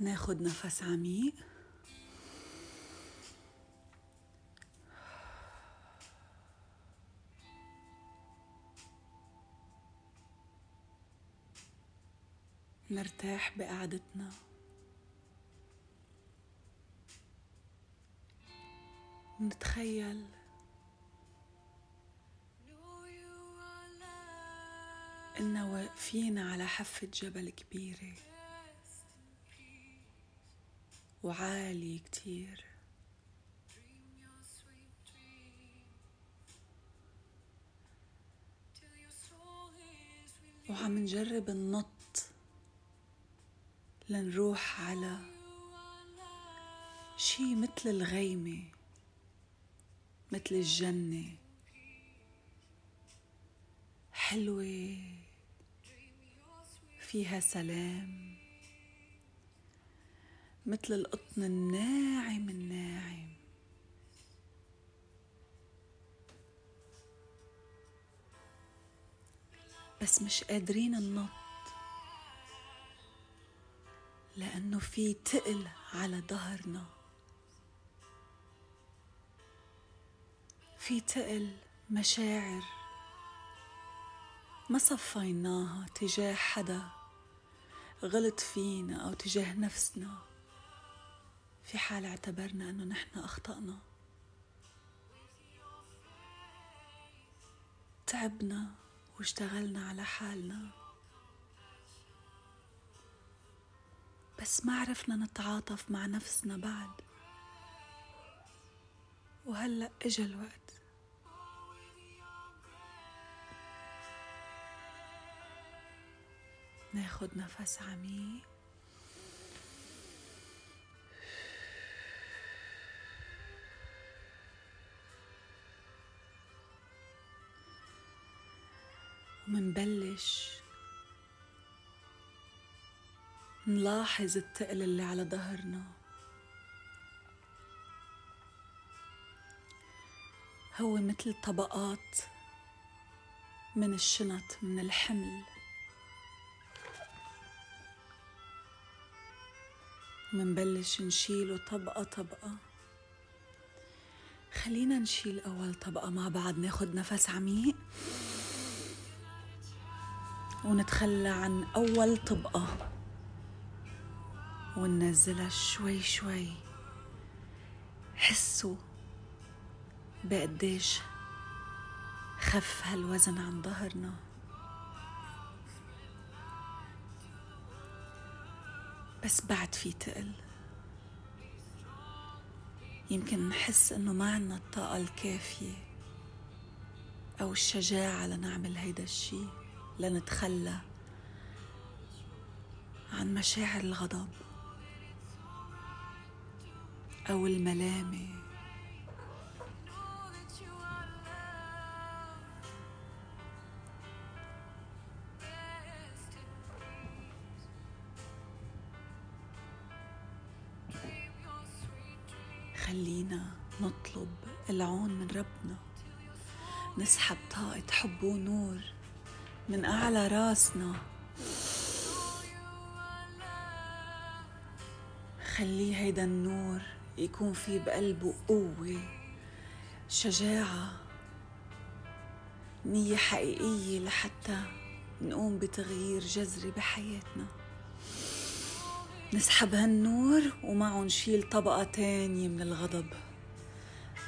ناخد نفس عميق. نرتاح بقعدتنا. نتخيل. إننا واقفين على حافة جبل كبيرة. وعالي كتير. وعم نجرب النط. لنروح على شي مثل الغيمة مثل الجنة. حلوة فيها سلام. مثل القطن الناعم الناعم. بس مش قادرين ننط لأنه في تقل على ظهرنا. في تقل مشاعر ما صفيناها تجاه حدا غلط فينا أو تجاه نفسنا. في حال اعتبرنا أنه نحن أخطأنا. تعبنا واشتغلنا على حالنا. بس ما عرفنا نتعاطف مع نفسنا بعد. وهلأ إجا الوقت. ناخد نفس عميق. ومنبلش نلاحظ التقل اللي على ظهرنا. هو مثل طبقات من الشنط من الحمل. منبلش نشيله طبقة طبقة. خلينا نشيل أول طبقة مع بعض ناخد نفس عميق. ونتخلى عن أول طبقة وننزلها شوي شوي. حسوا بقديش خف هالوزن عن ظهرنا. بس بعد في تقل. يمكن نحس إنه ما عنا الطاقة الكافية أو الشجاعة لنعمل هيدا الشي. لنتخلى عن مشاعر الغضب أو الملامة. خلينا نطلب العون من ربنا نسحب طاقة حب ونور. من أعلى راسنا. خليه هيدا النور يكون في بقلبه قوة شجاعة نية حقيقية لحتى نقوم بتغيير جذري بحياتنا. نسحب هالنور ومعه نشيل طبقة تانية من الغضب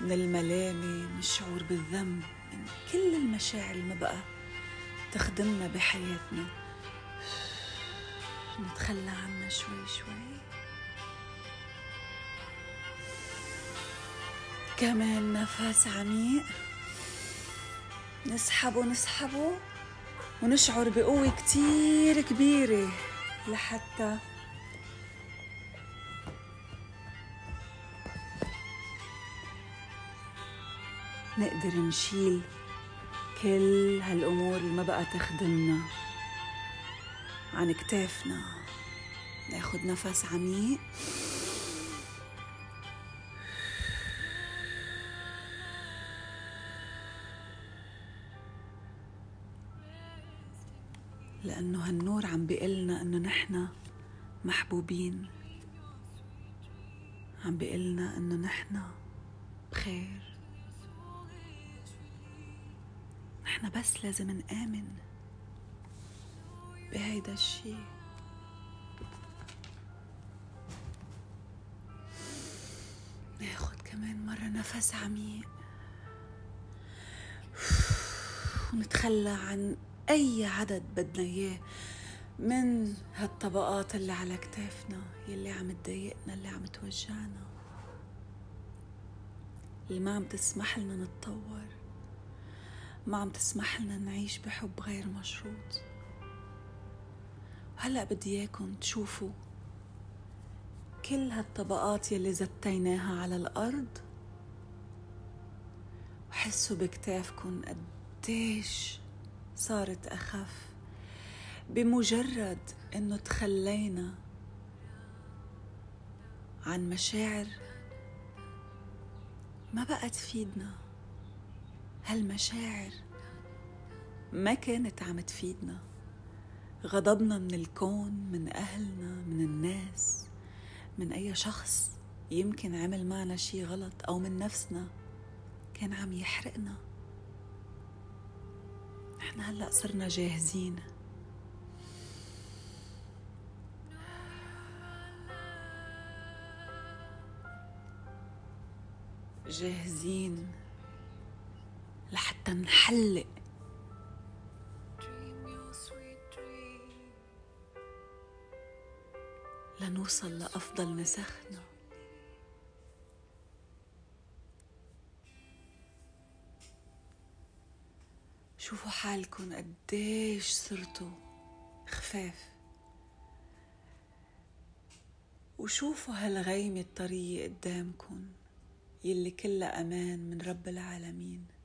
من الملامة من الشعور بالذنب من كل المشاعر اللي ما بقى تخدمنا بحياتنا. نتخلى عنها شوي شوي. كمان نفس عميق. نسحبه نسحبه ونشعر بقوة كتير كبيرة لحتى نقدر نشيل كل هالأمور اللي ما بقى تخدمنا. عن كتافنا. ناخد نفس عميق. لأنه هالنور عم بيقلنا إنه نحن محبوبين. عم بيقلنا إنه نحن بخير. نحن بس لازم نآمن بهيدا الشي. ناخد كمان مرة نفس عميق. ونتخلى عن أي عدد بدنا إياه من هالطبقات اللي على كتافنا يلي عم تضايقنا اللي عم توجعنا. اللي ما عم تسمح لنا نتطور. ما عم تسمح لنا نعيش بحب غير مشروط. وهلأ بدي إياكم تشوفوا كل هالطبقات يلي زتيناها على الأرض وحسوا بكتافكم قديش صارت أخف. بمجرد إنه تخلينا عن مشاعر ما بقى تفيدنا هالمشاعر ما كانت عم تفيدنا. غضبنا من الكون من أهلنا من الناس من أي شخص يمكن عمل معنا شي غلط أو من نفسنا كان عم يحرقنا. نحن هلأ صرنا جاهزين. جاهزين. لحتى نحلق لنوصل لأفضل نسخنا شوفوا حالكم قديش صرتوا خفاف. وشوفوا هالغيمة الطرية قدامكن يلي كلها أمان من رب العالمين.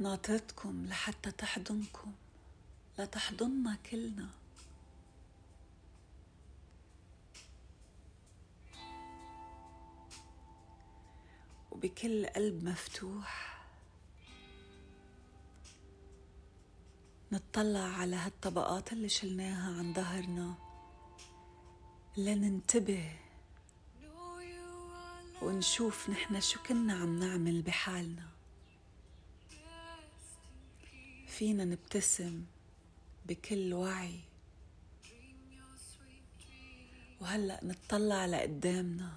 ناطرتكم لحتى تحضنكم لتحضننا كلنا. وبكل قلب مفتوح نطلع على هالطبقات اللي شلناها عن ظهرنا لننتبه ونشوف نحن شو كنا عم نعمل بحالنا. فينا نبتسم بكل وعي. وهلأ نطلع لقدامنا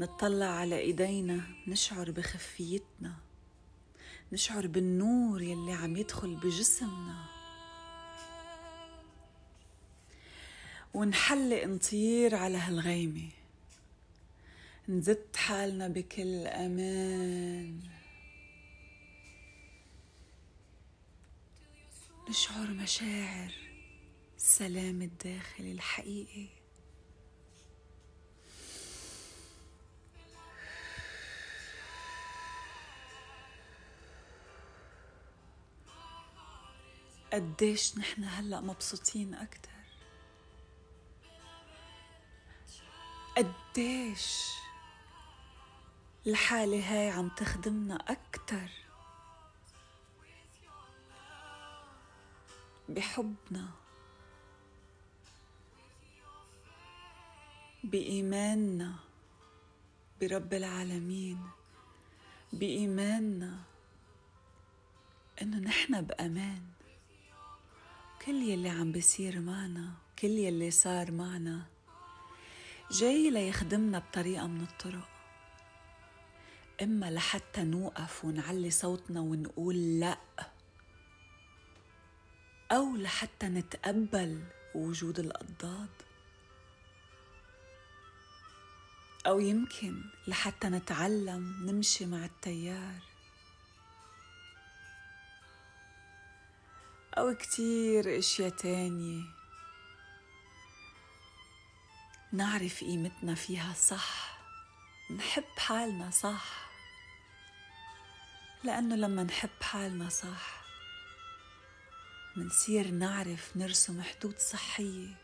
نطلع على إيدينا نشعر بخفيتنا نشعر بالنور يلي عم يدخل بجسمنا. ونحلق نطير على هالغيمة نزت حالنا بكل أمان. نشعر مشاعر السلام الداخلي الحقيقي. قديش نحن هلأ مبسوطين أكتر؟ قديش الحالة هاي عم تخدمنا أكتر؟ بحبنا بإيماننا برب العالمين بإيماننا إنه نحن بأمان. كل يلي عم بيصير معنا كل يلي صار معنا جاي ليخدمنا بطريقة من الطرق. إما لحتى نوقف ونعلي صوتنا ونقول لأ. أو لحتى نتقبل وجود الأضداد أو يمكن لحتى نتعلم نمشي مع التيار. أو كتير أشياء تانية نعرف قيمتنا فيها صح نحب حالنا صح. لأنه لما نحب حالنا صح منصير نعرف نرسم حدود صحية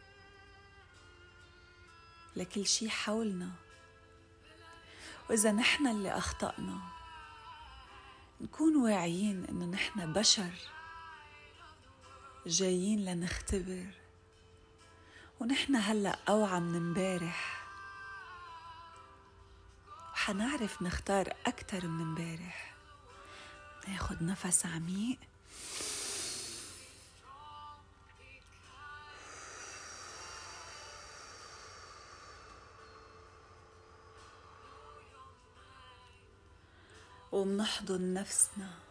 لكل شي حولنا. وإذا نحن اللي أخطأنا نكون واعيين إنه نحن بشر جايين لنختبر. ونحن هلأ أوعى من امبارح. وحنعرف نختار أكتر من امبارح. ناخد نفس عميق. ومنحضن نفسنا.